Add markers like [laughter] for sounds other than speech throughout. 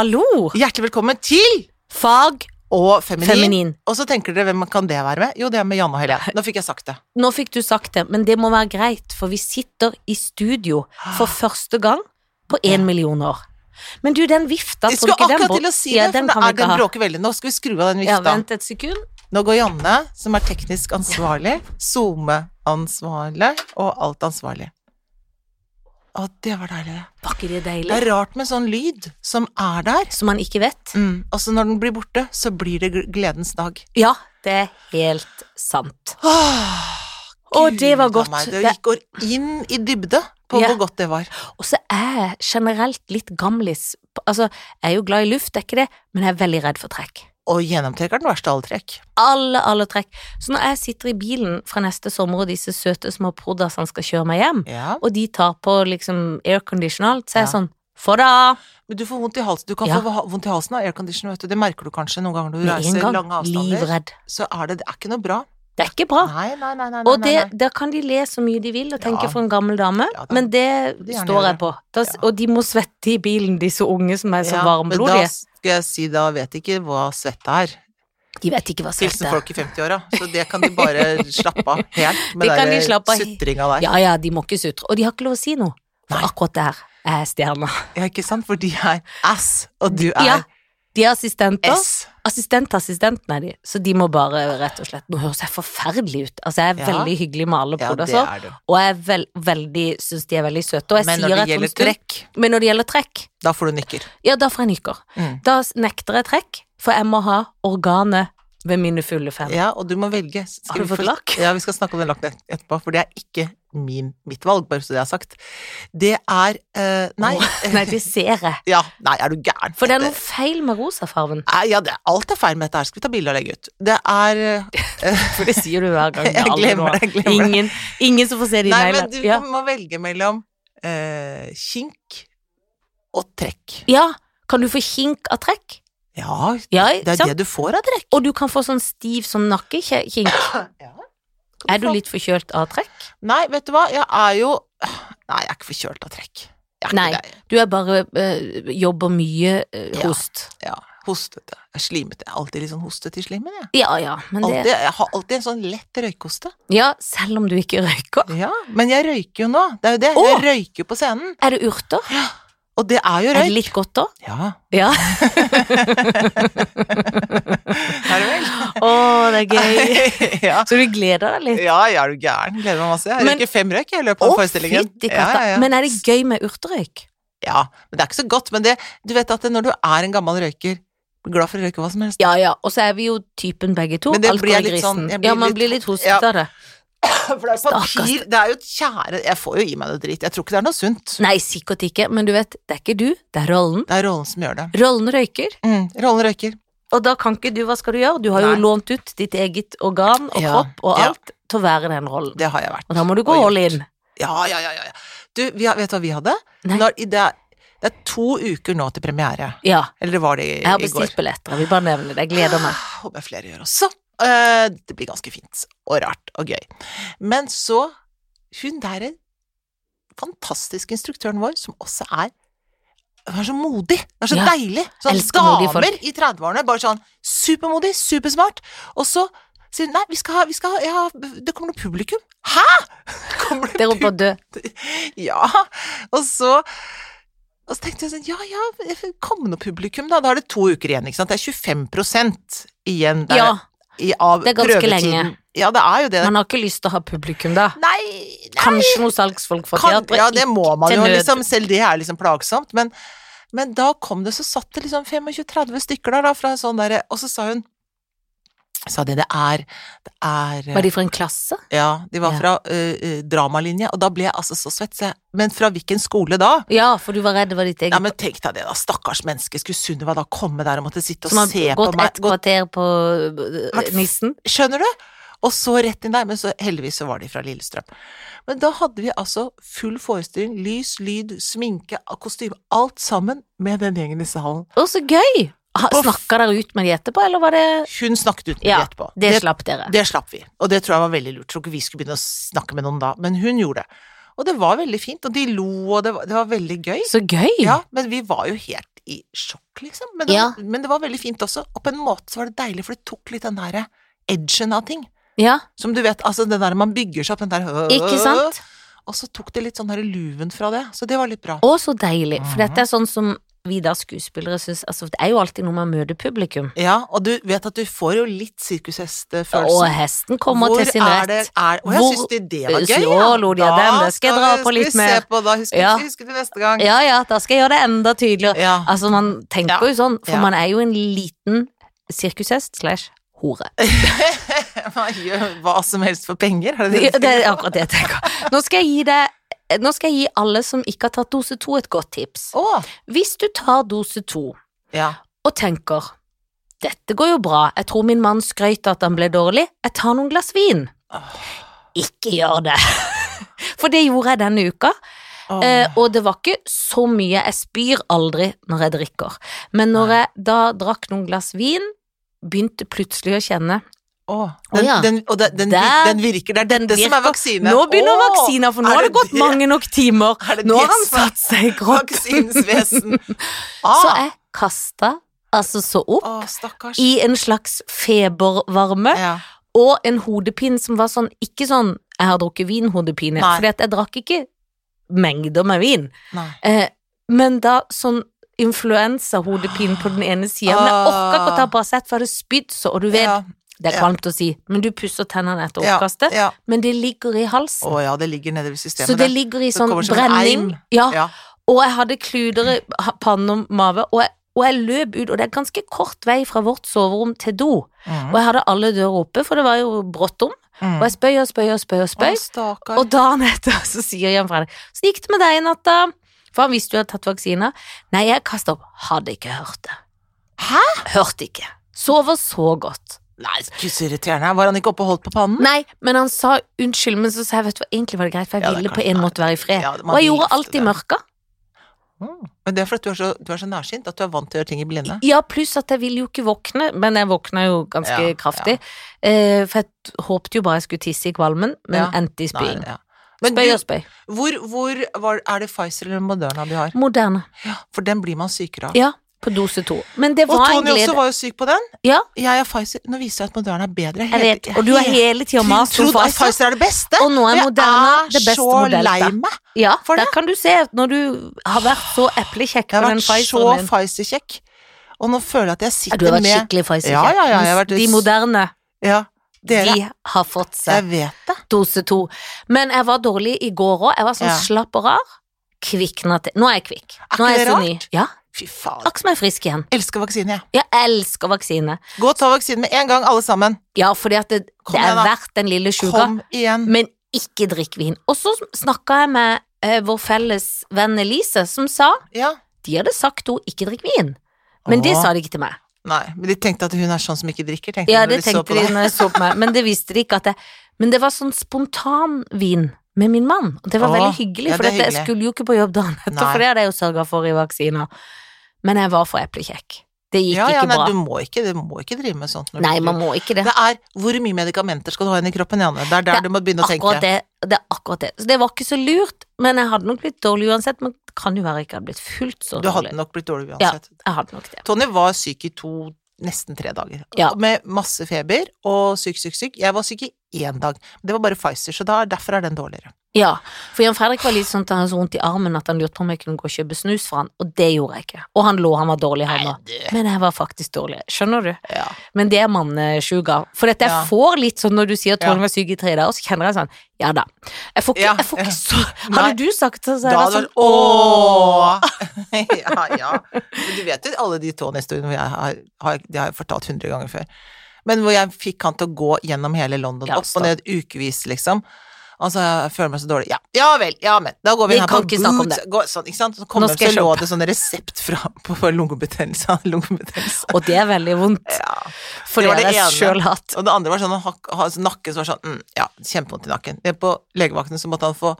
Hallo! Hjertelig velkommen til Fag Og feminin. feminin. Og så tenker dere hvem kan det være med? Jo, det er med Janne og Helene. Nå fikk jeg sagt det. Nå fikk du sagt det, men det må være greit, for vi sitter i studio for første gang på én million år. Men du, den vifta Jeg skulle akkurat til å si det, den for det er, den bråker veldig. Nå skal vi skru av den vifta. Ja, vent et sekund. Nå går Janne, som er teknisk ansvarlig, [laughs] SoMe-ansvarlig og alt ansvarlig. Å, det var deilig, det. Var det deilig. Det er rart med sånn lyd som er der. Som man ikke vet. Mm. Og så når den blir borte, så blir det gledens dag. Ja, det er helt sant. Åh, Å, Gud det var godt. meg. Det Det- går inn i dybde på Ja. hvor godt det var. Og så er jeg generelt litt gamlis. Altså, jeg er jo glad i luft, det er ikke det, men jeg er veldig redd for trekk. Og gjennomtrekk er den verste av alle trekk. Alle, alle trekk. Så når jeg sitter i bilen fra neste sommer, og disse søte små proddasene skal kjøre meg hjem, Ja. og de tar på liksom aircondition og alt, så er jeg Ja. sånn Få det av! Men du får vondt i halsen. Du kan Ja. få vondt i halsen av aircondition, vet du. Det merker du kanskje noen ganger når du reiser gang. lange avstander. Livredd. Så er det, det er ikke noe bra. Det er ikke bra. Nei, nei, nei, nei. Og det, der kan de le så mye de vil og tenke Ja. for en gammel dame, Ja da. men det de står jeg på. Da, Ja. Og de må svette i bilen, disse unge som er så Ja, Men da varmblodige. skal jeg si, da vet de ikke hva svette er. De vet ikke hva svette Hilsen er. folk i 50-åra. Så det kan de bare [laughs] slappe av helt med Det de den sutringa der. Ja ja, de må ikke sutre. Og de har ikke lov å si noe. For akkurat der er stjerna. Ja, ikke sant? For de er ass, og du er Ja. De er assistenter. S. Assistent-assistenten er de, så de må bare rett og slett Nå høres jeg forferdelig ut. Altså, jeg er Ja. veldig hyggelig med alle Ja, er du. og jeg veld, veldig, syns de er veldig søte. Og jeg Men sier det gjelder trekk, Men når det gjelder trekk, da får du nykker. ja, da får jeg nykker. Mm. Da nekter jeg trekk, for jeg må ha organet ved mine fulle fem. Ja, og du må velge. Skal Har du fått lakk? Ja, vi skal snakke om den lakken etterpå, for det er ikke min, mitt valg, bare så det er sagt. Det er uh, Nei. Oh, [laughs] nei, det ser jeg. Ja, nei, er du gæren? For det er noe feil med rosafargen. Nei, ja, det, alt er feil med dette her. Skal vi ta bilde og legge ut? Det er uh, [laughs] For det sier du hver gang. [laughs] Jeg er glemmer det, jeg glemmer det. Ingen, ingen som får se de Nei, neglene. men du Ja. må velge mellom uh, kink og trekk. ja, kan du få kink av trekk? Ja, Ja, det er sant? det du får av trekk. Og du kan få sånn stiv sånn nakkekink. [clears throat] Ja. Er du litt forkjølt av trekk? Nei, vet du hva, jeg er jo Nei, jeg er ikke forkjølt av trekk. Nei. det. Du er bare øh, jobber mye øh, host. Ja, hostete. Jeg slimete. Jeg er alltid litt sånn hostete i slimen, jeg. Ja ja, men Alltid, det jeg har alltid en sånn lett røykoste. Ja, selv om du ikke røyker. Ja, men jeg røyker jo nå. Det er jo det. Åh! Jeg røyker på scenen. Er det urter? Og det er jo Er det litt godt da? Ja. Ja. [laughs] Er det vel? Å, det er gøy. ja. Så du gleder deg litt? ja, jeg er du gæren. Gleder meg masse. Jeg Men- røyker fem røyk i løpet av Å, forestillingen. Ja, ja, ja. Men er det gøy med urterøyk? ja, men det er ikke så godt. Men det, du vet at når du er en gammel røyker, blir glad for å røyke hva som helst. Ja ja, og så er vi jo typen begge to. Men det blir litt sånn- blir Ja, man litt- blir litt hostet Ja. av det. [laughs] For det er papir. Det er jo et tjære Jeg får jo i meg noe dritt. Jeg tror ikke det er noe sunt. Nei, sikkert ikke, men du vet, det er ikke du, det er rollen. Det er rollen som gjør det. Rollen røyker. Mm, rollen røyker. Og da kan ikke du, hva skal du gjøre? Du har jo lånt ut ditt eget organ og Ja, kropp og ja. alt til å være den rollen. Det har jeg vært. Og da må du gå all in. Ja, ja, ja. ja. ja. Du, vi har, vet du hva vi hadde? Nei. Når, det, det, det er to uker nå til premiere. Ja, Eller det var det i, går? jeg har bestilt billetter, jeg vil bare nevne det, jeg gleder meg. Håper jeg flere gjør også. Eh, det blir ganske fint og rart og gøy. Men så Hun der er fantastiske instruktøren vår, som også er Hun er så modig. Hun er så Ja, deilig. Sånn damer i 30-årene, bare sånn supermodig, supersmart. Og så sier hun nei, vi skal ha, vi skal ha ja, Det kommer noe publikum. Hæ?! [laughs] Kommer det Dere er dø. [laughs] ja, og så og så tenkte jeg sånn, ja ja, kom noe publikum da, da er det to uker igjen, ikke sant, det er 25 igjen der, Ja, i, av det er ganske prøvetiden. lenge. Ja, det er jo det. man har ikke lyst til å ha publikum da. Nei, nei, Kanskje noen salgsfolk kan, teatret. ja, det må man jo, liksom, selv det er liksom plagsomt, men, men da kom det, så satt det liksom 25-30 stykker der da, fra sånn derre og så sa hun, sa de, det er, det er Var de fra en klasse? Ja, de var Ja. fra ø, dramalinje, og da ble jeg altså så svett, så jeg, men fra hvilken skole da? Ja, for du var redd det var ditt eget. Ja, men tenk deg det da, stakkars menneske, skulle Sunniva da komme der og måtte sitte og Som har se på gått et kvarter på nissen. skjønner du? Og så rett inn der, men så heldigvis så var de fra Lillestrøm. Men da hadde vi altså full forestilling, lys, lyd, sminke, kostyme, alt sammen med den gjengen i salen. Å, så gøy! Snakka dere ut med de etterpå, eller var det Hun snakket uten Ja, det etterpå. Det slapp dere. det slapp vi, og det tror jeg var veldig lurt. Jeg Tror ikke vi skulle begynne å snakke med noen da, men hun gjorde det. Og det var veldig fint, og de lo, og det var, det var veldig gøy. Så gøy! Ja, men vi var jo helt i sjokk, liksom. Men det, Ja. men det var veldig fint også, og på en måte så var det deilig, for det tok litt den derre edgen av ting. Ja, Som du vet, altså det der man bygger seg opp, den der ikke sant? Og så tok det litt sånn her luven fra det, så det var litt bra. Å, så deilig. For Mhm. dette er sånn som vi da skuespillere syns Altså, det er jo alltid noe med å møte publikum. Ja, og du vet at du får jo litt sirkushestfølelse. Og hesten kommer Hvor til sin er det, rett. er, å, jeg Hvor- syns de det var gøy, ja. lo de av dem, det skal jeg dra på litt se mer. på, da husker Ja. vi husker det neste gang. Ja ja, da skal jeg gjøre det enda tydeligere. Ja. Altså, man tenker Ja. jo sånn, for Ja. man er jo en liten sirkushest slash hore. [laughs] Man gjør hva som helst for penger, er det Det, du sier? det er akkurat det jeg tenker. Nå skal jeg gi deg nå skal jeg gi alle som ikke har tatt dose to, et godt tips. Oh. Hvis du tar dose to ja. og tenker dette går jo bra, jeg tror min mann skrøt at han ble dårlig, jeg tar noen glass vin. Oh. Ikke gjør det. [laughs] For det gjorde jeg denne uka, Oh. eh, og det var ikke så mye. Jeg spyr aldri når jeg drikker, men når jeg da drakk noen glass vin, begynte plutselig å kjenne Den, ja. den, og den, den, den virker, det er den dette som er virker. vaksine. Nå begynner Åh, vaksina, for nå har det gått det? mange nok timer. Er Nå har han satt seg i kroppen. [laughs] Ah. Så jeg kasta altså så opp i en slags febervarme ja. og en hodepine som var sånn, ikke sånn jeg har drukket vin-hodepine, for jeg drakk ikke mengder med vin, eh, men da sånn influensahodepine på den ene sida, men jeg orka ikke å ta Paracet, for jeg hadde spydd så, og du vet, Ja, det er ja. kvalmt å si, men du pusser tennene etter oppkastet, ja. men det ligger i halsen. Å ja, det ligger nede ved systemet Så det ligger i sånn brenning. Ja, Ja. og jeg hadde kluder i panne og mave, og jeg, og jeg løp ut, og det er ganske kort vei fra vårt soverom til do. Mm. Og jeg hadde alle dører oppe, for det var jo bråttom. Mm. Og jeg spøy og spøy og spøy og spøy. Å. Og dagen etter [laughs] så sier Jan Fredrik Så gikk det med deg i natt, da? For han visste jo jeg hadde tatt vaksina. Nei, jeg kasta opp. Hadde ikke hørt det. Hæ? Hørte ikke. Sover så godt. Nei, gud så irriterende. Var han ikke oppe og holdt på pannen? Nei, men han sa unnskyld, men så sa jeg vet du hva, egentlig var det greit, for jeg Ja, ville på en måte være i fred. Ja, og jeg gjorde alt i mørka. Mm. Men det er fordi du er, så, du er så nærsynt at du er vant til å gjøre ting i blinde. Ja, pluss at jeg vil jo ikke våkne, men jeg våkna jo ganske Ja, kraftig. Eh, for jeg håpte jo bare jeg skulle tisse i kvalmen, men endte i spying. Men Spøy og spøy. hvor, hvor var, er det Pfizer eller Moderna du har? Moderna. For den blir man sykere av. Ja, på dose to. Men det var og Tony glede. også var jo syk på den. Ja, Jeg og Pfizer. Nå viser jeg at Moderna er bedre. jeg vet. Og du har hele tida mast om Pfizer. Pfizer er det beste. Og nå er Moderna det beste så modellet. lei meg. Ja, For der kan du se at når du har vært så eplekjekk Jeg har vært så Pfizeren Pfizer-kjekk. Og nå føler jeg at jeg sitter sitter Du har vært med skikkelig Pfizer-kjekk. Ja, ja, vært- De moderne, Ja, dere. de har fått seg det. dose to. Men jeg var dårlig i går òg. Jeg var sånn slapp og rar. Kvikna til. Nå er jeg kvikk. Er Nå er jeg det så ny. Ja, Fy faen. akkurat som jeg er frisk igjen. Elsker vaksine, jeg. Jeg elsker vaksine. Gå og ta vaksine med en gang, alle sammen. Ja, fordi at det, det er igjen, verdt den lille sjuka. Men ikke drikk vin. Og så snakka jeg med eh, vår felles venn Elise, som sa Ja. de hadde sagt hun ikke drikk vin. Men det sa de ikke til meg. Nei, men de tenkte at hun er sånn som ikke drikker, tenkte Ja, de når de så på de deg. meg, men det visste de ikke at det Men det var sånn spontanvin med min mann, og det var Åh, veldig hyggelig, ja, for det hyggelig. jeg skulle jo ikke på jobb dagen etter, for det hadde jeg jo sørga for i vaksina. Men jeg var for eplekjekk. Det gikk Ja, ja, ikke nei, bra. du må ikke, du må ikke drive med sånt. Nei, man må ikke det. Det er hvor mye medikamenter skal du ha inn i kroppen, Janne? Det er der Det er du må begynne å tenke. Det, det er akkurat det. Så det var ikke så lurt, men jeg hadde nok blitt dårlig uansett. Men det kan jo være jeg ikke hadde blitt fullt så dårlig. Du hadde nok blitt dårlig uansett. Ja. Jeg hadde nok det. Tony var syk i to, nesten tre dager. Ja. Med masse feber og syk, syk, syk. Jeg var syk i én dag. Det var bare Pfizer, så da, derfor er den dårligere. Ja, for Jan Fredrik var litt sånn at han så vondt i armen at han lurte på om jeg kunne gå og kjøpe snus for han, og det gjorde jeg ikke. Og han lå, han var dårlig, han òg. Men jeg var faktisk dårlig, skjønner du? Ja. Men det er mannesjuga. For dette jeg Ja. får litt sånn når du sier at Trond var syk i tre dager, så kjenner jeg sånn, ja da. Jeg får ikke, Ja, jeg får ikke så Hadde du sagt det, så hadde jeg vært sånn ååå! [laughs] ja, ja. Men du vet jo alle de Tony-historiene hvor jeg har, har, de har jeg fortalt hundre ganger før. Men hvor jeg fikk han til å gå gjennom hele London, Ja, opp og ned ukevis, liksom. Altså, jeg føler meg så dårlig. Ja, ja vel, ja men. Da går vi Vi her kan på Boots. Gå, sånn, ikke sant? Så kommer jeg så lå det sånn resept fra, på lungebetennelse. [laughs] Lungebetennelse. Og det er veldig vondt, Ja. for det det har jeg sjøl hatt. Og det andre var sånn nakken som var sånn mm, Ja, kjempevondt i nakken. På legevakten så måtte han få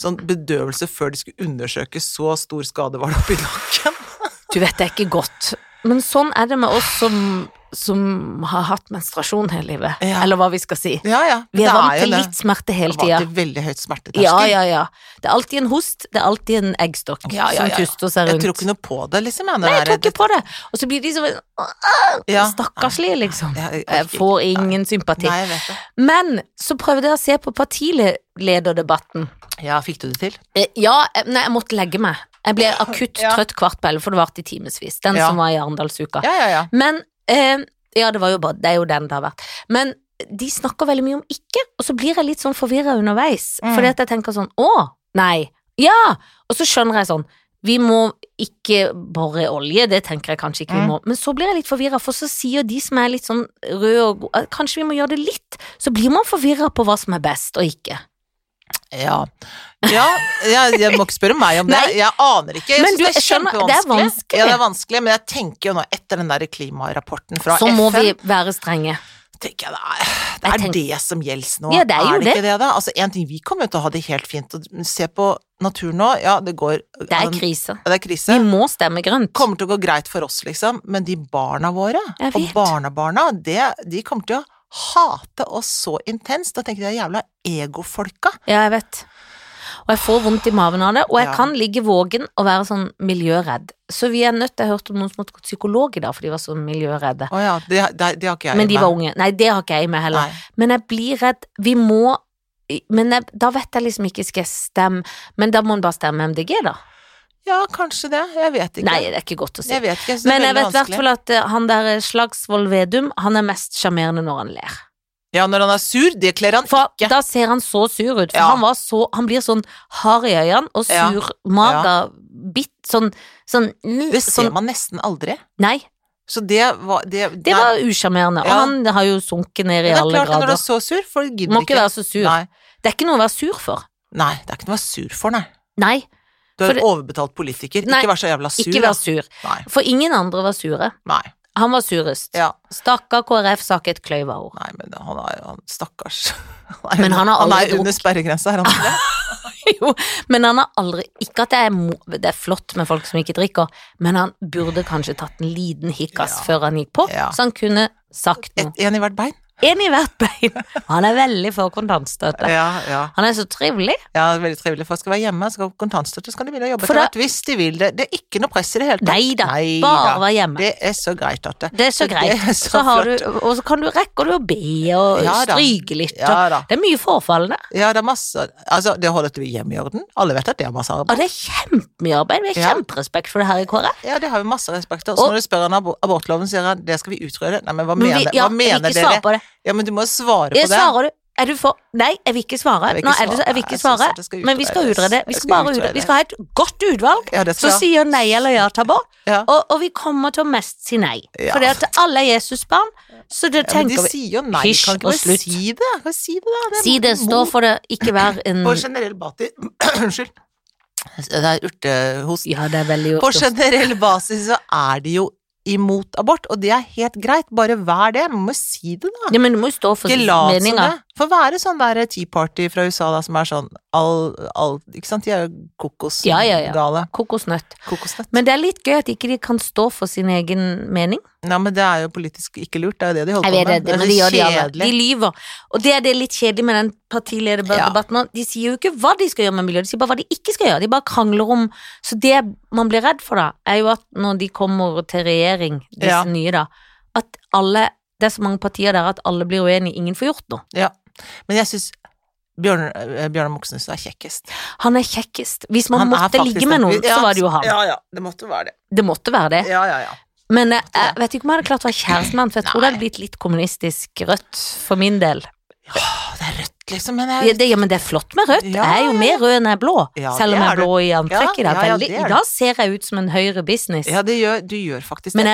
sånn bedøvelse før de skulle undersøke så stor skade var det oppi nakken. Du vet det er ikke godt. Men sånn er det med oss som som har hatt menstruasjon hele livet, Ja. eller hva vi skal si. Ja, ja. Vi er, er vant til litt smerte hele Jeg tida. veldig høyt smerteterskel. Ja, ja, ja. Det er alltid en host, det er alltid en eggstokk Ja, ja, ja, som tuster seg Jeg rundt. tror ikke noe på det, liksom. Jeg, Nei, jeg tror ikke på det. Og så blir de så Ja. stakkarslige, liksom. Jeg Jeg får ingen sympati. Nei, jeg vet det. Men så prøvde jeg å se på partilederdebatten. Ja, fikk du det til? Eh, Ja, eh, nei, jeg måtte legge meg. Jeg ble akutt Ja. trøtt kvart på elleve, for det varte i timevis. Den Ja. som var i Arendalsuka. Ja, ja, ja. Men eh, Ja, det var jo bare Det er jo den det har vært. Men de snakker veldig mye om ikke, og så blir jeg litt sånn forvirra underveis. Mm. Fordi at jeg tenker sånn Å, nei. Ja! Og så skjønner jeg sånn Vi må ikke bore olje, det tenker jeg kanskje ikke vi Mm. må. Men så blir jeg litt forvirra, for så sier de som er litt sånn røde og gode Kanskje vi må gjøre det litt? Så blir man forvirra på hva som er best og ikke. Ja. ja jeg, jeg må ikke spørre meg om det. Jeg aner ikke. Jeg Men du, det er skjønner, det er vanskelig. Ja, det er vanskelig, men jeg tenker jo nå, etter den der klimarapporten fra FN Så FN, må vi være strenge. tenker jeg det er, det, er tenker- det som gjelder nå. Ja, det er jo det det, ikke det, da? Altså, en ting, vi kommer jo til å ha det helt fint. Se på naturen nå, ja, det går Det er krise. Det er krise. Vi må stemme grønt. kommer til å gå greit for oss, liksom, men de barna våre, og barnebarna, det, de kommer til å hate oss så intenst. Da tenker jeg de jævla egofolka. Ja, jeg vet. Og jeg får vondt i maven av det, og jeg Ja. kan ligge vågen og være sånn miljøredd. Så vi er nødt til Jeg hørte om noen som måtte gå til psykolog i dag, for de var så miljøredde. Oh ja, det, det, det har ikke jeg Men de med. var unge. Nei, det har ikke jeg med heller. Nei. Men jeg blir redd. Vi må Men jeg, da vet jeg liksom ikke skal jeg stemme Men da må en bare stemme MDG, da. Ja, kanskje det. Jeg vet ikke. Nei, det er ikke godt å si. Jeg vet ikke. Jeg Men jeg vet i hvert fall at eh, han der eh, Slagsvold Vedum, han er mest sjarmerende når han ler. Ja, når han er sur, det kler han For ikke. da ser han så sur ut, for Ja. han, var så, han blir sånn hard i øynene og Ja. surmaga, bitt, sånn, sånn, Det ser sånn man nesten aldri. Nei, Så det var Det, det var usjarmerende, og Ja. han har jo sunket ned i alle grader. det er klart når du er så sur, for du gidder ikke. må ikke være så sur. Nei. Det er ikke noe å være sur for. nei, det er ikke noe å være sur for, nei. Nei, Du er For en overbetalt politiker. Nei, ikke vær så jævla sur. ikke vær sur. Nei. For ingen andre var sure. Nei. Han var surest. Ja. Stakkar KrF sa ikke et kløyva ord. Nei, men han er jo han, Stakkars. [laughs] Men han har han aldri er under sperregrensa, er han ikke det? [laughs] jo, men han har aldri Ikke at det er, det er flott med folk som ikke drikker, men han burde kanskje tatt en liten hikkas Ja. før han gikk på, Ja. så han kunne sagt noe. Én i hvert bein? En i hvert bein. Han er veldig for kontantstøtte. Ja, ja. Han er så trivelig. ja, veldig trivelig. Folk skal være hjemme, skal ha kontantstøtte, så kan de begynne å jobbe etter hvert hvis de vil det. Det er ikke noe press i det hele tatt. Nei da, bare være hjemme. Det er så greit at det Det er så greit. Det er så Så har du, og så kan du, rekker du å be og Ja stryke litt. Og, det er mye forfallende. Ja, det er masse Altså, det holder til vi hjemme i orden. Alle vet at det er masse Og arbeid. det er kjempemye arbeid. Vi har kjemperespekt for det her i KrF. Ja, det har vi masse respekt for. Så Og- når du spør han abortloven, sier han det skal vi utrede. Nei, men hva Men mener, vi, hva mener dere? Det. Ja, men du må svare på Jeg det. svarer du. Er du for Nei, jeg vil ikke svare. Jeg vil ikke Nå det svare. jeg vil ikke svare. skal Men vi skal utrede. Vi skal bare utrede. Vi skal ha et godt utvalg Ja, det som sier nei eller ja til abort. ja. Og, og vi kommer til å mest si nei. Ja. Fordi at alle er Jesusbarn, så det ja, men de sier jo nei. Hysj kan ikke bare slutt. si det? Kan si det, da. Si det, stå for det, ikke vær [clears throat] en På generell basis [clears throat] Unnskyld. Det er urtehost. Ja, det er veldig På generell basis så er de jo imot abort, og det er helt greit. Bare vær det. Man må si det, da. Ja, men du må jo stå for Ikke lat som det. Få være sånn der Tea Party fra USA da, som er sånn all, all Ikke sant, de er jo Ja, ja, ja. Kokosnøtt. Kokosnøtt. Men det er litt gøy at ikke de kan stå for sin egen mening. Nei, men det er jo politisk ikke lurt, det er jo det de holder på vet med. det, men så de gjør det alle. De lyver. Og det er det litt kjedelig med den partilederdebatten nå. De sier jo ikke hva de skal gjøre med miljøet, de sier bare hva de ikke skal gjøre. De bare krangler om Så det man blir redd for da, er jo at når de kommer til regjering, disse Ja. nye da, at alle Det er så mange partier der at alle blir uenige, ingen får gjort noe. Ja. Men jeg syns Bjørn, eh, Bjørnar Moxnes er kjekkest. Han er kjekkest. Hvis man Han måtte ligge med noen, Ja, så var det jo han. Ja, ja, det måtte være det. Det måtte være det. Ja, ja, ja. Men jeg, jeg vet ikke om jeg hadde klart å være kjæreste med han, for jeg tror det hadde blitt litt kommunistisk rødt for min del. Ja, det er rødt, liksom, men Ja, det, ja, men det er flott med rødt. Ja, Jeg er jo mer rød enn jeg er blå, selv om jeg er blå i antrekket. I dag. Veldig- I dag ser jeg ut som en høyre business. Ja, det gjør, du gjør faktisk det.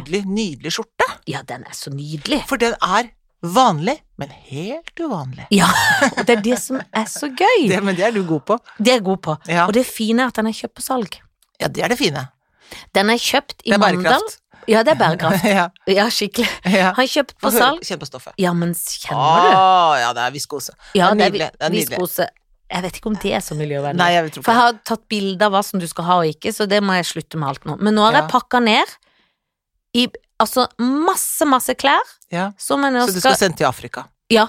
Nydelig, nydelig skjorte. Ja, den er så nydelig. For den er vanlig, men helt uvanlig. Ja, og det er det som er så gøy. Det, men det er du god på. Det er jeg god på. Og det fine er at den er kjøpt på salg. ja det er det fine. Den er kjøpt i Det er Mandal. bærekraft. Ja, det er bærekraft. [laughs] ja, Ja, skikkelig. [laughs] ja. Han er kjøpt på salg. Kjenn på stoffet. Ja, men kjenner du? Å, ja, det er viskose. Ja, det er nydelig, det er nydelig. viskose. Jeg vet ikke om det er så miljøvennlig. Nei, jeg For jeg har tatt bilde av hva som du skal ha og ikke, så det må jeg slutte med alt nå. Men nå har Ja. jeg pakka ned i altså masse, masse klær Ja. som jeg nå Så du skal sende til Afrika? Ja.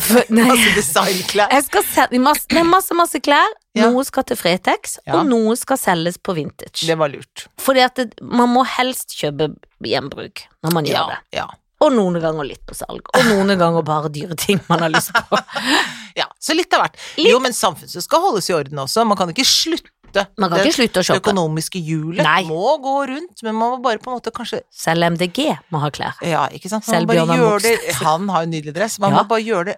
For, [laughs] nei, Altså designklær? jeg skal selge masse, det masse, masse klær. Ja. Noe skal til Fretex, Ja. og noe skal selges på vintage. Det var lurt. Fordi at det, man må helst kjøpe gjenbruk når man gjør Ja. det. Og noen ganger litt på salg, og noen [laughs] ganger bare dyre ting man har lyst på. [laughs] Ja, så litt av hvert. Jo, men samfunnet skal holdes i orden også. Man kan ikke slutte. Man kan Det- ikke slutte å Det økonomiske hjulet Nei. må gå rundt, men man må bare på en måte kanskje Selv MDG må ha klær. Ja, ikke sant. Man Selv Bjørnar gjøre det Moxnes. Han har jo nydelig dress. Man Ja. må bare gjøre det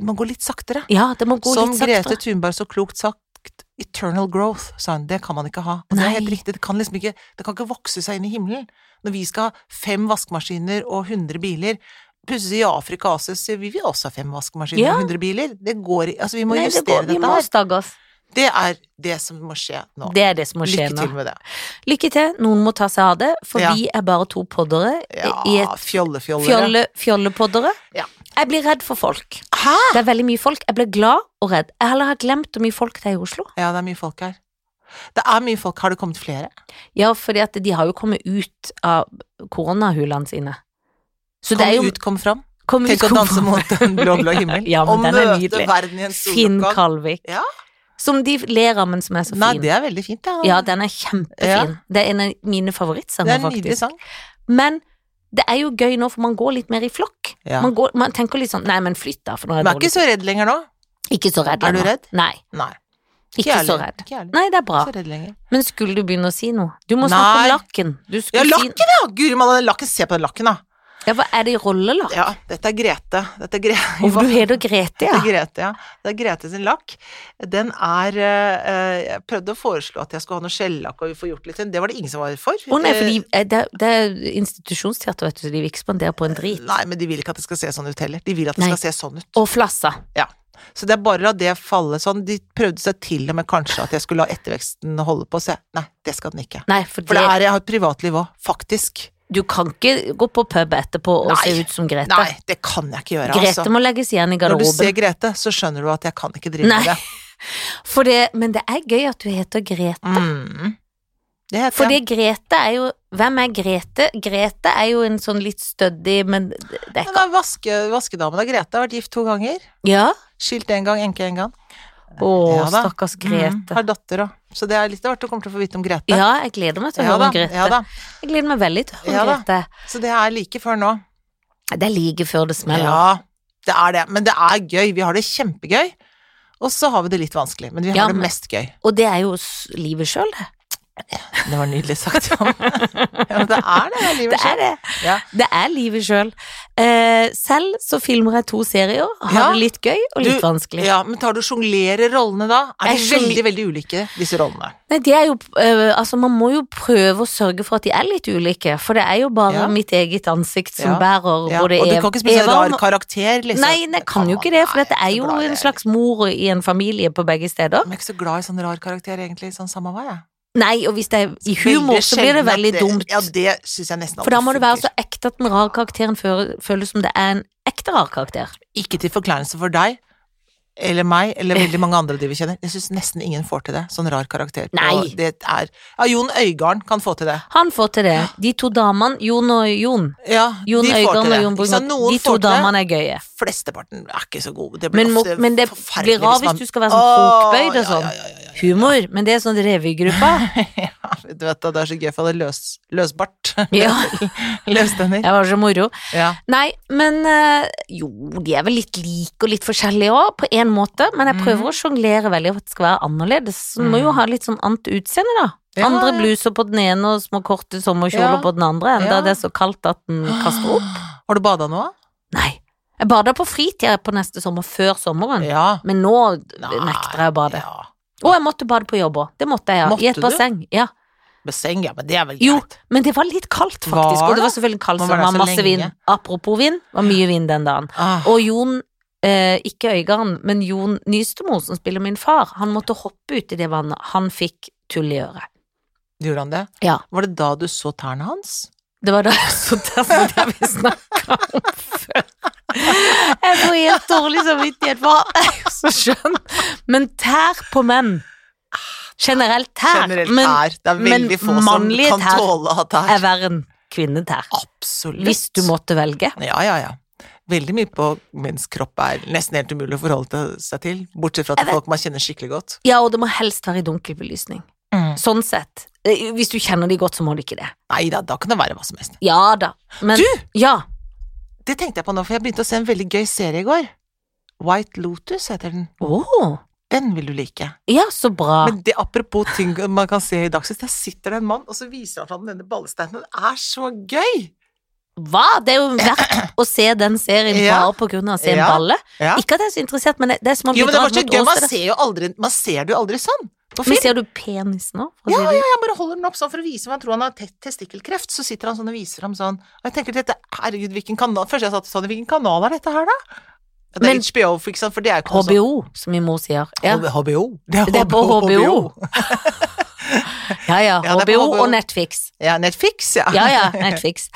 Man går litt saktere. Ja, det må gå Som litt Grete. Thunberg så klokt sagt, eternal growth, sa hun. Det kan man ikke ha. Og det er helt riktig. Det kan liksom ikke Det kan ikke vokse seg inn i himmelen. Når vi skal ha fem vaskemaskiner og 100 biler Plutselig i Afrika også sier vi vil også ha fem vaskemaskiner Ja. og 100 biler. Det går Altså, vi må Nei, det justere her. vi dette må stagge oss. Det er det som må skje nå. Det er det som må skje Lykke nå. til med det. Lykke til. Noen må ta seg av det, for Ja. vi er bare to poddere i Ja, et fjolle-fjollere. fjolle. Ja. Jeg blir redd for folk. Hæ?! Det er veldig mye folk. Jeg blir glad og redd. Jeg heller har glemt hvor mye folk det er i Oslo. Ja, det er mye folk her. Det er mye folk. Har det kommet flere? Ja, fordi at de har jo kommet ut av koronahulene sine. Så Kom er jo ut, kom fram. kom Tenk ut, å danse fram. mot den blå, blå [laughs] himmel. Ja, men og den er møte nydelig. verden i en Finn. Kalvik. Ja. Som de ler av, men som er så fin. Nei, det er veldig fint, ja. Ja, den er kjempefin. Det er en av mine det favorittsanger, er en nydelig faktisk. sang. Men det er jo gøy nå, for man går litt mer i flokk. Ja. Man, går, man tenker litt sånn Nei, men flytt da, for nå er det dårlig. Du er ikke så redd lenger nå. Ikke så redd lenger. Er du redd? Nei, Nei. ikke ikke så redd. Ikke. Nei, det er bra. Men skulle du begynne å si noe? Du må Nei. snakke om lakken. Du Ja, lakken, ja! Guri malla, lakken. Se på den lakken, da. Ja, hva er det i rollelakk? Ja, dette er Grete. Dette er Gre Hvorfor du heter Grete, ja. ja? er Grete, ja. Det er Grete sin lakk. Den er eh, Jeg prøvde å foreslå at jeg skulle ha noe skjellakk og vi får gjort litt Det var det ingen som var for. Å nei, for Eh, de, eh, det, det er institusjonsteater, vet du, så de vil ikke spandere på en drit. Nei, men de vil ikke at det skal se sånn ut heller. De vil at det Nei. skal se sånn ut. Og flassa. Ja. Så det er bare å la det falle sånn. De prøvde seg til og med kanskje at jeg skulle la etterveksten holde på, så jeg Nei, det skal den ikke. Nei, for, For det det, er jeg har et privatliv òg, faktisk. Du kan ikke gå på pub etterpå og Nei. se ut som Grete. Nei, det kan jeg ikke gjøre, Grete altså. må legges igjen i garderoben. Når du ser. Grete, så skjønner du at jeg kan ikke drive Nei. med det. [laughs] Det, men det er gøy at du heter Grete. Mm. Det heter Fordi jeg. Grete er jo Hvem er Grete? Grete er jo en sånn litt stødig, men det er ikke vaske, vaskedamen av Grete har vært gift to ganger. Ja? Skilt en gang, enke en gang. Å, Ja stakkars Mm, Grete. har datter òg. Så det er litt av hvert komme til å få vite om Grete. Ja, jeg gleder meg til å Ja høre da, om Grete. ja. Jeg gleder meg veldig til å høre Ja om. Grete. Så det er like før nå. Det er like før det smeller. Ja, det er det. Men det er gøy. Vi har det kjempegøy. Og så har vi det litt vanskelig, men vi har Ja, det mest gøy. Og det er jo livet sjøl, det. Det var nydelig sagt, [laughs] ja. men det er det, det er livet Det er selv. det. Ja. Det er livet sjøl. Eh, selv så filmer jeg to serier. Har Ja. det litt gøy og litt Du- vanskelig. ja, men tar du sjonglerer rollene da? Er de veldig, veldig ulike, disse rollene? Nei, de er jo eh, Altså, man må jo prøve å sørge for at de er litt ulike, for det er jo bare Ja. mitt eget ansikt som bærer Ja, både og du kan ikke spille en rar karakter, liksom. Nei, jeg kan jo ikke det, for dette er jo en slags mor i en familie på begge steder. Jeg er ikke så glad i sånn rar karakter, egentlig. Sånn samme hva, jeg. Nei, og hvis det er i humor, så blir det veldig det, dumt. Ja, det synes jeg nesten For da må det være så ekte at den rare karakteren føles som det er en ekte rar karakter. Ikke til forkleinelse for deg, eller meg, eller veldig mange andre de vi kjenner. Jeg syns nesten ingen får til det. Sånn rar karakter. Nei. Det er Ja, Jon Øigarden kan få til det. Han får til det. De to damene, Jon og Jon, Ja, Jon Øigarden og. Jon Brungot, de to damene er gøye. Flesteparten er ikke så gode. Det blir Men, ofte men det forferdelig blir man- hvis du skal være sånn krokbøyd og sånn. ja, ja, ja. Humor, men det er sånn revygruppa. [laughs] ja, du vet da, det er så gøy for det løs, løsbart. [laughs] Ja. [laughs] Løstenner. Det var så moro. Ja. Nei, men eh, jo, de er vel litt like og litt forskjellige òg, på en måte, men jeg prøver mm. å sjonglere veldig for at det skal være annerledes. Så må jo Mhm. ha litt sånn annet utseende, da. Ja, Andre bluser på den ene og små korte sommerkjoler Ja. på den andre, enda Ja. det er så kaldt at den kaster opp. [gasps] Har du bada nå? Nei. Jeg bada på fritida på neste sommer, før sommeren, Ja. men nå nekter jeg å bade. Ja. Og jeg måtte bade på jobb òg. Det måtte jeg, ja. Måtte I et basseng. Ja. Basseng, ja, men det er vel Jo, men det var litt kaldt, faktisk. Var Og det var selvfølgelig kaldt, så det var masse vind. Apropos vind, det var mye vind den dagen. Ah. Og Jon, eh, ikke Øygarden, men Jon Nystemo, som spiller min far, han måtte hoppe ut i det vannet. Han fikk tull i øret. Gjorde han det? Ja. Var det da du så tærne hans? Det var da så tærne som det vi snakka om [laughs] før. Jeg får helt dårlig samvittighet, for så skjønn. Men tær på menn Generelt tær. Generelt men tær. Det er veldig få som kan tåle å ha tær. er verre enn kvinnetær. Absolutt. Hvis du måtte velge. Ja, ja, ja. Veldig mye på menns kropp er nesten helt umulig å forholde seg til, bortsett fra at folk man kjenner skikkelig godt. Ja, og det må helst være i dunkel belysning. Sånn sett. Eh, Hvis du kjenner de godt, så må du ikke det. Nei da, da kan det være hva som helst. Ja da. Men Du! Ja. Det tenkte jeg på nå, for jeg begynte å se en veldig gøy serie i går. White Lotus heter den. Oh. Den vil du like. Ja, så bra. Men det apropos ting man kan se i Dagsnytt, der sitter det en mann, og så viser han fram denne ballesteinen. Den er så gøy! Hva? Det er jo verdt å se den serien Ja. bare på grunn av å se en Ja. balle. Ja. Ikke at jeg er så interessert, men det, det er som om Jo, men det var så gøy. Man ser jo aldri, man ser det jo aldri sånn Men ser du penis nå? Ja, ja, jeg bare holder den opp sånn for å vise meg. Jeg tror han har tett testikkelkreft. Så sitter han sånn og viser ham sånn. Og jeg tenker dette, herregud, hvilken kanal Først jeg satt sånn, hvilken kanal er dette her, da? Det er Men- HBO, for, for det er jo ikke sånn HBO, som min mor sier. Ja, HBO. Det er HBO. det er på HBO HBO. [laughs] og Netflix. Ja, Netflix, ja. Ja, ja, Netflix.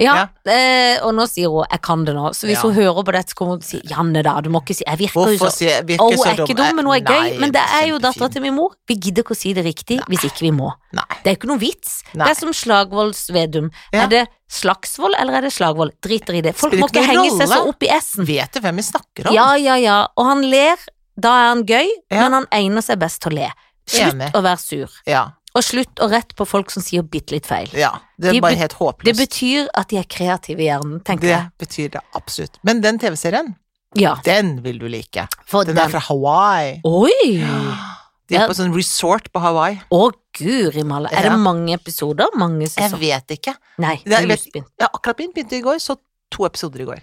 Ja, eh, og nå sier hun 'jeg kan det nå', så hvis Ja. hun hører på dette, så kommer hun til å si 'Janne da, du må ikke si Jeg virker jo så jeg virker Å, hun så er ikke dum, men hun er Nei, gøy. Men det er jo dattera til min mor. Vi gidder ikke å si det riktig hvis ikke vi må. Nei. Det er ikke noen vits. Nei. Det er som Slagvoldsvedum. Ja. Er det Slagsvold eller er det Slagvold? Driter i det. Folk Spiller må ikke henge seg så opp i S-en. Vet du hvem vi snakker om? Ja, ja, ja. Og han ler. Da er han gøy, Ja. men han egner seg best til å le. Slutt å være sur. Ja, Og slutt å rette på folk som sier bitte litt feil. ja. Det er De bare helt håpløst. Det betyr at de er kreative i hjernen, tenker Det jeg. betyr det absolutt. Men den TV-serien, Ja, den vil du like. for Den den. er fra Hawaii. Oi! De er på sånn resort på Hawaii. Å, guri malla. Er det mange episoder? Mange Jeg vet ikke. Nei, Det det er. Jeg har akkurat begynt, begynte i går, så to episoder i går.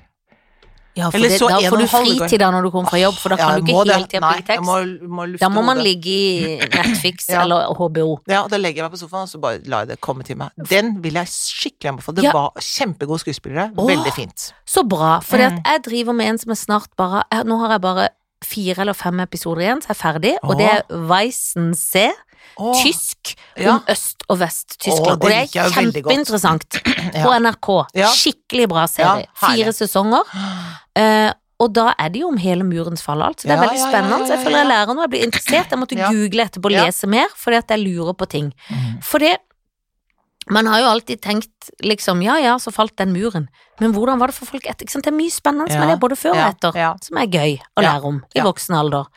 Ja, for Eller det, så da får du fritid da når du kommer fra jobb, for da kan ja, du ikke det. hele tida tekst. må, må Da må man hodet. ligge i Netflix [laughs] Ja. eller HBO. Ja, og da legger jeg meg på sofaen, og så bare lar jeg det komme til meg. Den vil jeg skikkelig anbefale. Det var kjempegode skuespillere. Åh. Veldig fint. Så bra, for Mm. jeg driver med en som er snart bare Nå har jeg bare fire eller fem episoder igjen, så jeg er ferdig, og det er Weissensee, Åh, tysk, Ja. om Øst- og Vest-Tyskland. Og det det er kjempeinteressant [clears throat] på NRK. Ja. Skikkelig bra serie. Fire sesonger. Uh, [gasps] og da er det jo om hele murens fall og alt, så det er veldig spennende. jeg føler jeg lærer noe, jeg blir interessert. Jeg måtte google etterpå og lese mer, fordi at jeg lurer på ting. Mm. Fordi man har jo alltid tenkt liksom, ja ja, så falt den muren, men hvordan var det for folk etter? Det er mye spennende som Ja, er det, både før og etter, ja. som er gøy å lære om i voksen alder.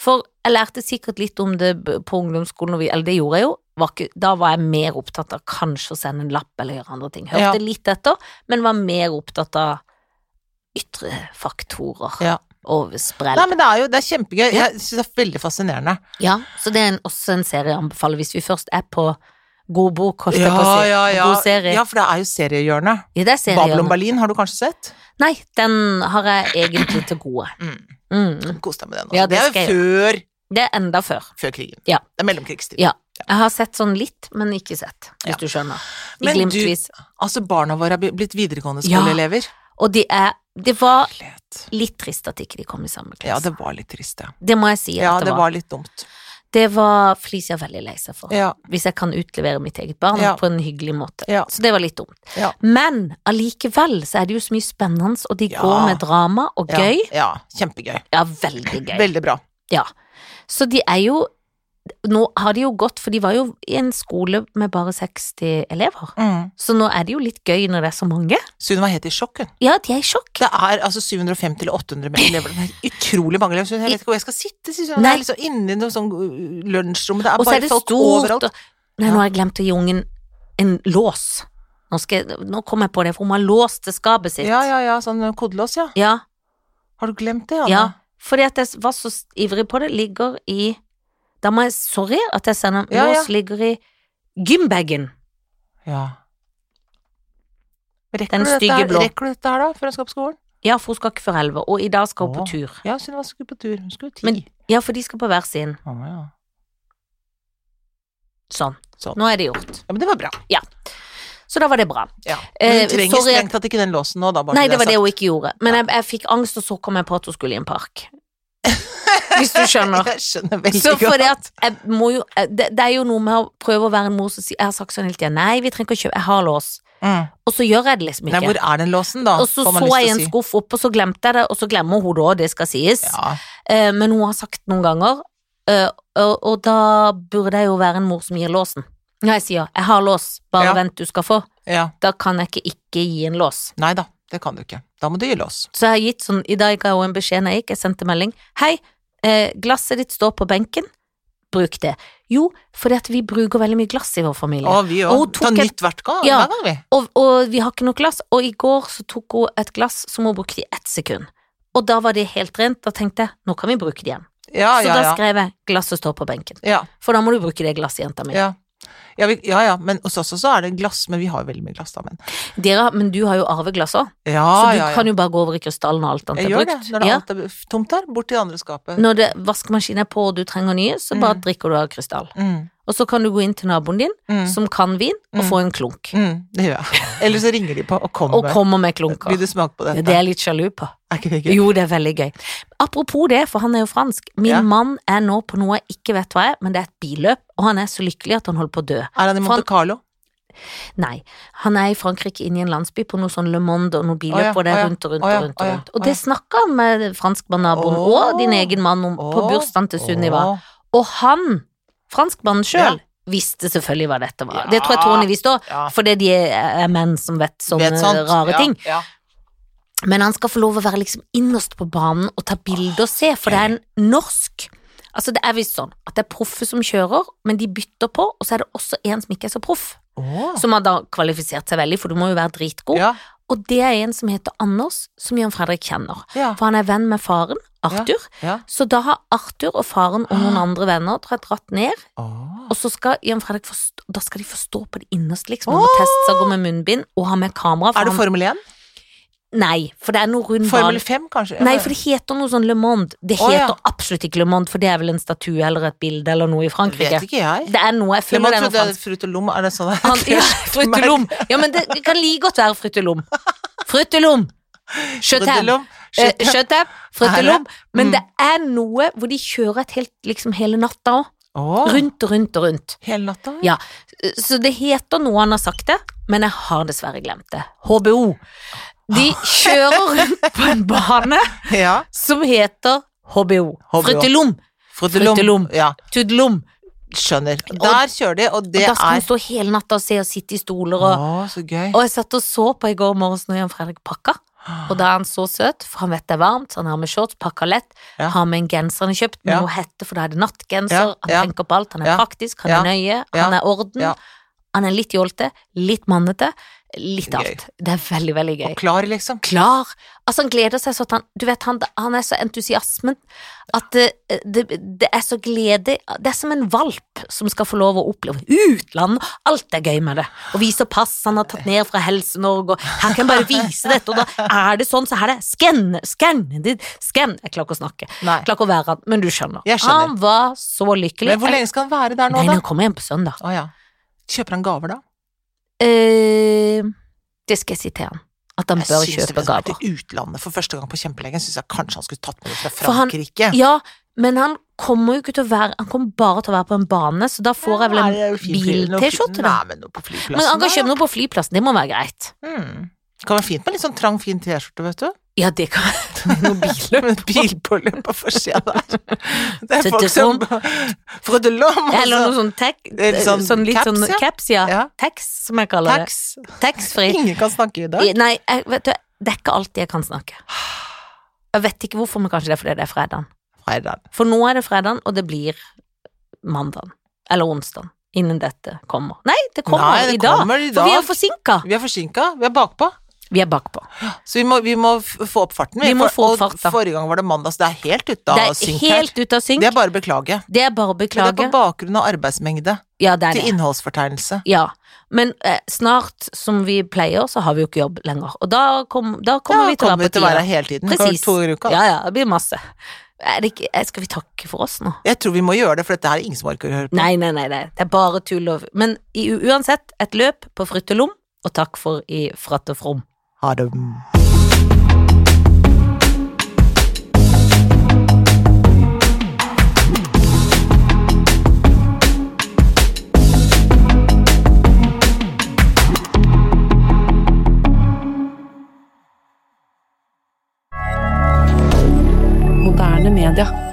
For jeg lærte sikkert litt om det på ungdomsskolen, vi- eller det gjorde jeg jo. Var ikke, da var jeg mer opptatt av kanskje å sende en lapp eller gjøre andre ting. Hørte litt etter, men var mer opptatt av ytre faktorer Ja. oversprell. Nei, men det er jo det er kjempegøy. Jeg syns det er veldig fascinerende. Ja, så det er en, også en serie jeg anbefaler hvis vi først er på god bok, holdt jeg på å Ja, si. ja, ja. God serie. ja, for det er jo seriehjørnet. Ja, det er seriehjørnet. Babylon Berlin har du kanskje sett? Nei, den har jeg egentlig til gode. Mm. Mm. Kos deg med den. Også. Ja, det, det er jo før, Det er enda før. før krigen. Ja. Det er mellomkrigstid. Ja. Jeg har sett sånn litt, men ikke sett, hvis Ja. du skjønner. I Men du- Altså, barna våre er blitt videregående Ja. skoleelever. Og de er Det var litt trist at ikke de kom i samme klasse. Ja, det var litt trist, ja. Det må jeg si Ja, det, det var. var litt dumt. Det var Felicia veldig lei seg for. Ja, Hvis jeg kan utlevere mitt eget barn Ja. på en hyggelig måte. ja. Så det var litt dumt. Men allikevel så er det jo så mye spennende, og de går med drama og gøy. Ja, kjempegøy. Ja, veldig gøy. Veldig bra. Ja. Så de er jo Nå har de jo gått, for de var jo i en skole med bare 60 elever. Mm. Så nå er det jo litt gøy når det er så mange. Sunniva var helt i sjokk, hun. Ja, de er i sjokk. Det er altså 750 eller 800 elever. Det er utrolig mange elever. så Jeg vet ikke hvor jeg skal sitte, sier hun. Nei. er liksom inni noe sånn uh, lunsjrom. Det er bare er det folk stort. overalt. Og... Nei, nå har jeg glemt å gi ungen en lås. Nå, jeg, nå kom jeg på det, for hun har låst til skapet sitt. Ja, ja, ja, sånn kodelås, ja. ja. Har du glemt det, Anne? Ja, fordi at jeg var så ivrig på det, ligger i Da må jeg, sorry at jeg sender Ja, ja. Lås ligger i gymbagen. Ja. Rekker, Den stygge blå. rekker du dette her, da, før hun skal på skolen? Ja, for hun skal ikke før elleve, og i dag skal hun på tur. Ja, Sunniva skulle på tur. Hun skulle ti. Men- Ja, for de skal på hver sin. Åh, ja. Sånn. Sånn. Nå er det gjort. ja, men det var bra. Så da var det bra. Ja. Eh, Hun trenger strengt tatt ikke den låsen nå, da. Nei, det var det hun ikke gjorde. Men jeg, jeg fikk angst, og så kom jeg på at hun skulle i en park. Hvis du skjønner. [laughs] Jeg skjønner veldig Så godt. fordi at jeg må jo det, det er jo noe med å prøve å være en mor som sier Jeg har sagt sånn hele tida Nei, vi trenger ikke å kjøpe, jeg har lås. Mm. Og så gjør jeg det liksom Nei, hvor er den låsen, da? og så så jeg en si. skuff opp, og så glemte jeg det, og så glemmer hun det òg, det skal sies. Ja. Eh, men hun har sagt noen ganger, eh, og, og da burde jeg jo være en mor som gir låsen. Når jeg sier 'jeg har lås, bare Ja. vent du skal få', Ja. da kan jeg ikke ikke gi en lås. Nei da, det kan du ikke. Da må du gi lås. Så jeg har gitt sånn, i dag ga hun en beskjed når jeg gikk, jeg sendte melding. Hei, eh, glasset ditt står på benken, bruk det. Jo, fordi at vi bruker veldig mye glass i vår familie. Og vi òg. Ta nytt hvert gang, Ja. hver gang, vi. Og, og vi har ikke noe glass, og i går så tok hun et glass som hun brukte i ett sekund. Og da var det helt rent, da tenkte jeg, nå kan vi bruke det igjen. Ja, så ja, da skrev jeg, glasset står på benken. ja. For da må du bruke det glasset, jenta mi. Ja. Ja, vi, ja, ja, men hos oss også er det glass, men vi har jo veldig mye glass, da, men Dere, men du har jo arveglass òg, Ja, så du ja, kan jo bare gå over i krystallen og alt annet Jeg er gjør det når det Ja. alt er tomt der, bort til det andre skapet. Når det, vaskemaskinen er på og du trenger nye, så bare Mm. drikker du av krystall. Mm, Og så kan du gå inn til naboen din, mm, som kan vin, og Mm. få en klunk. mm, det gjør jeg. Eller så ringer de på og kommer Og kommer med klunker. Vil du smake på dette? Det er jeg litt sjalu på. Er ikke det gøy? Jo, det er veldig gøy. Apropos det, for han er jo fransk. Min Ja. mann er nå på noe jeg ikke vet hva er, men det er et billøp, og han er så lykkelig at han holder på å dø. Er han i Monte Carlo? Nei, han er i Frankrike inne i en landsby på noe sånn Le Monde og noe billøp, og det er rundt og rundt og rundt. Og rundt. Og det snakka han med franskmannnaboen og din egen mann om på bursdagen til Sunniva. Og han, franskmannen sjøl, visste selvfølgelig hva dette var. Ja. Det tror jeg Tony visste òg, Ja. fordi de er menn som vet sånne Vet rare ja, ting. Ja. Men han skal få lov å være liksom innerst på banen og ta bilder og se, for det er en norsk Altså det er visst sånn at det er proffe som kjører, men de bytter på, og så er det også en som ikke er så proff. Oh. Som har da kvalifisert seg veldig, for du må jo være dritgod. Ja, Og det er en som heter Anders, som Jan Fredrik kjenner. ja, For han er venn med faren, Arthur. ja. Så da har Arthur og faren og noen Ah. andre venner tror jeg, dratt ned, Oh. og så skal Jan Fredrik forstå, da skal de forstå på det innerste, liksom. Han må teste seg å gå med munnbind og ha med kamera. Er det han- Formel 1? Nei, for det er noe rund Formel 5, kanskje? Nei, for det heter noe sånn Le Monde. Det Å, heter ja. absolutt ikke Le Monde, for det er vel en statue eller et bilde eller noe i Frankrike. Vet ikke jeg. Det er noe, jeg føler det er det er. Er det sånn? Han, [laughs] ja, Fruttelom. Ja, men det, det kan like godt være Fruttelom. Fruttelom. Skjøtem. Frutelom. Eh, Skjøtem. Fruttelom. Men Mm. det er noe hvor de kjører et helt, liksom hele natta òg. Oh. Rundt og rundt og rundt. hele natta? Ja. Så det heter noe han har sagt det, men jeg har dessverre glemt det. HBO. De kjører rundt på en bane Ja. som heter HBO. HBO. Fruttelom. Frutelom. Frutelom. Ja, Tuddelom. skjønner. Der kjører de, og det Og da skal er... er stå hele natta og se og sitte i stoler og Å, så gøy. Og jeg satt og så på i går morges når Jan Fredrik pakka, og da er han så søt, for han vet det er varmt, så han har med shorts, pakka lett, Ja. har med en genser han har kjøpt, med Ja. noe hette, for da er det nattgenser, han ja. tenker på alt, han er praktisk, han er nøye, han er orden, han er litt jålte, litt mannete, litt Gøy. alt. Det er veldig, veldig gøy. Og klar, liksom. Klar. Altså, han gleder seg sånn Du vet, han, han er så entusiasmen at det, det, det er så glede Det er som en valp som skal få lov å oppleve utland. Alt er gøy med det. Og viser pass han har tatt ned fra Helse-Norge, og her kan jeg bare vise dette, og da er det sånn, så her er det skann, skann, skann Jeg klarer ikke å snakke. Nei. Klarer ikke å være han, men du skjønner. Skjønner. Han var så lykkelig. Men hvor lenge skal han være der nå, Nei, da? han kommer hjem på søndag. Å ja. Kjøper han gaver, da? Eh, det skal jeg si til han. At han Jeg bør kjøpe er gaver. til utlandet for første gang på kjempelenge, syns jeg kanskje han skulle tatt med det fra Frankrike. han-. Ja, men han kommer jo ikke til å være Han kommer bare til å være på en bane, så da får jeg vel en bil-T-skjorte, da. Men. Men han kan kjøpe noe på flyplassen, det må være greit. Mm. Det kan være fint med litt sånn trang, fin T-skjorte, vet du. Ja, det kan Noe bil. Med bilpåløp på forsida der. Det er folk som lom! Eller noe altså. sånn tech, sånn sånn litt caps, sånn caps, ja. Ja. Tax, som jeg kaller. Tax. det. Taxfree. Ingen kan snakke i dag. Nei, jeg, vet du, det er ikke alltid jeg kan snakke. Jeg vet ikke hvorfor, men kanskje det er fordi det er fredag. Fredag. For nå er det fredag, og det blir mandag. Eller onsdag. Innen dette kommer. Nei, det kommer Nei, det i dag. kommer i For vi er dag. forsinka. Vi er forsinka, vi er bakpå. Vi er bakpå. Så vi må, vi må få opp farten. Vi må for- få opp og farta. Forrige gang var det mandag, så det er helt ute av synk her. helt ute av synk. Det er bare å beklage. Det er bare å Men det er på bakgrunn av arbeidsmengde Ja, det er til det. innholdsfortegnelse. Ja. Men eh, snart, som vi pleier, så har vi jo ikke jobb lenger. Og da, kom, da kommer ja, vi til å kommer være vi på til å være tida. hele tiden. Precis. To uker. Ja, ja, det blir masse. Er ikke, eh, skal vi takke for oss nå? Jeg tror vi må gjøre det, for dette her er ingen som orker å høre på. Nei, nei, nei, nei. det er bare tull og Men i, uansett, et løp på Fryttelom, og takk for i Fratt og From. Ha det. Moderne media.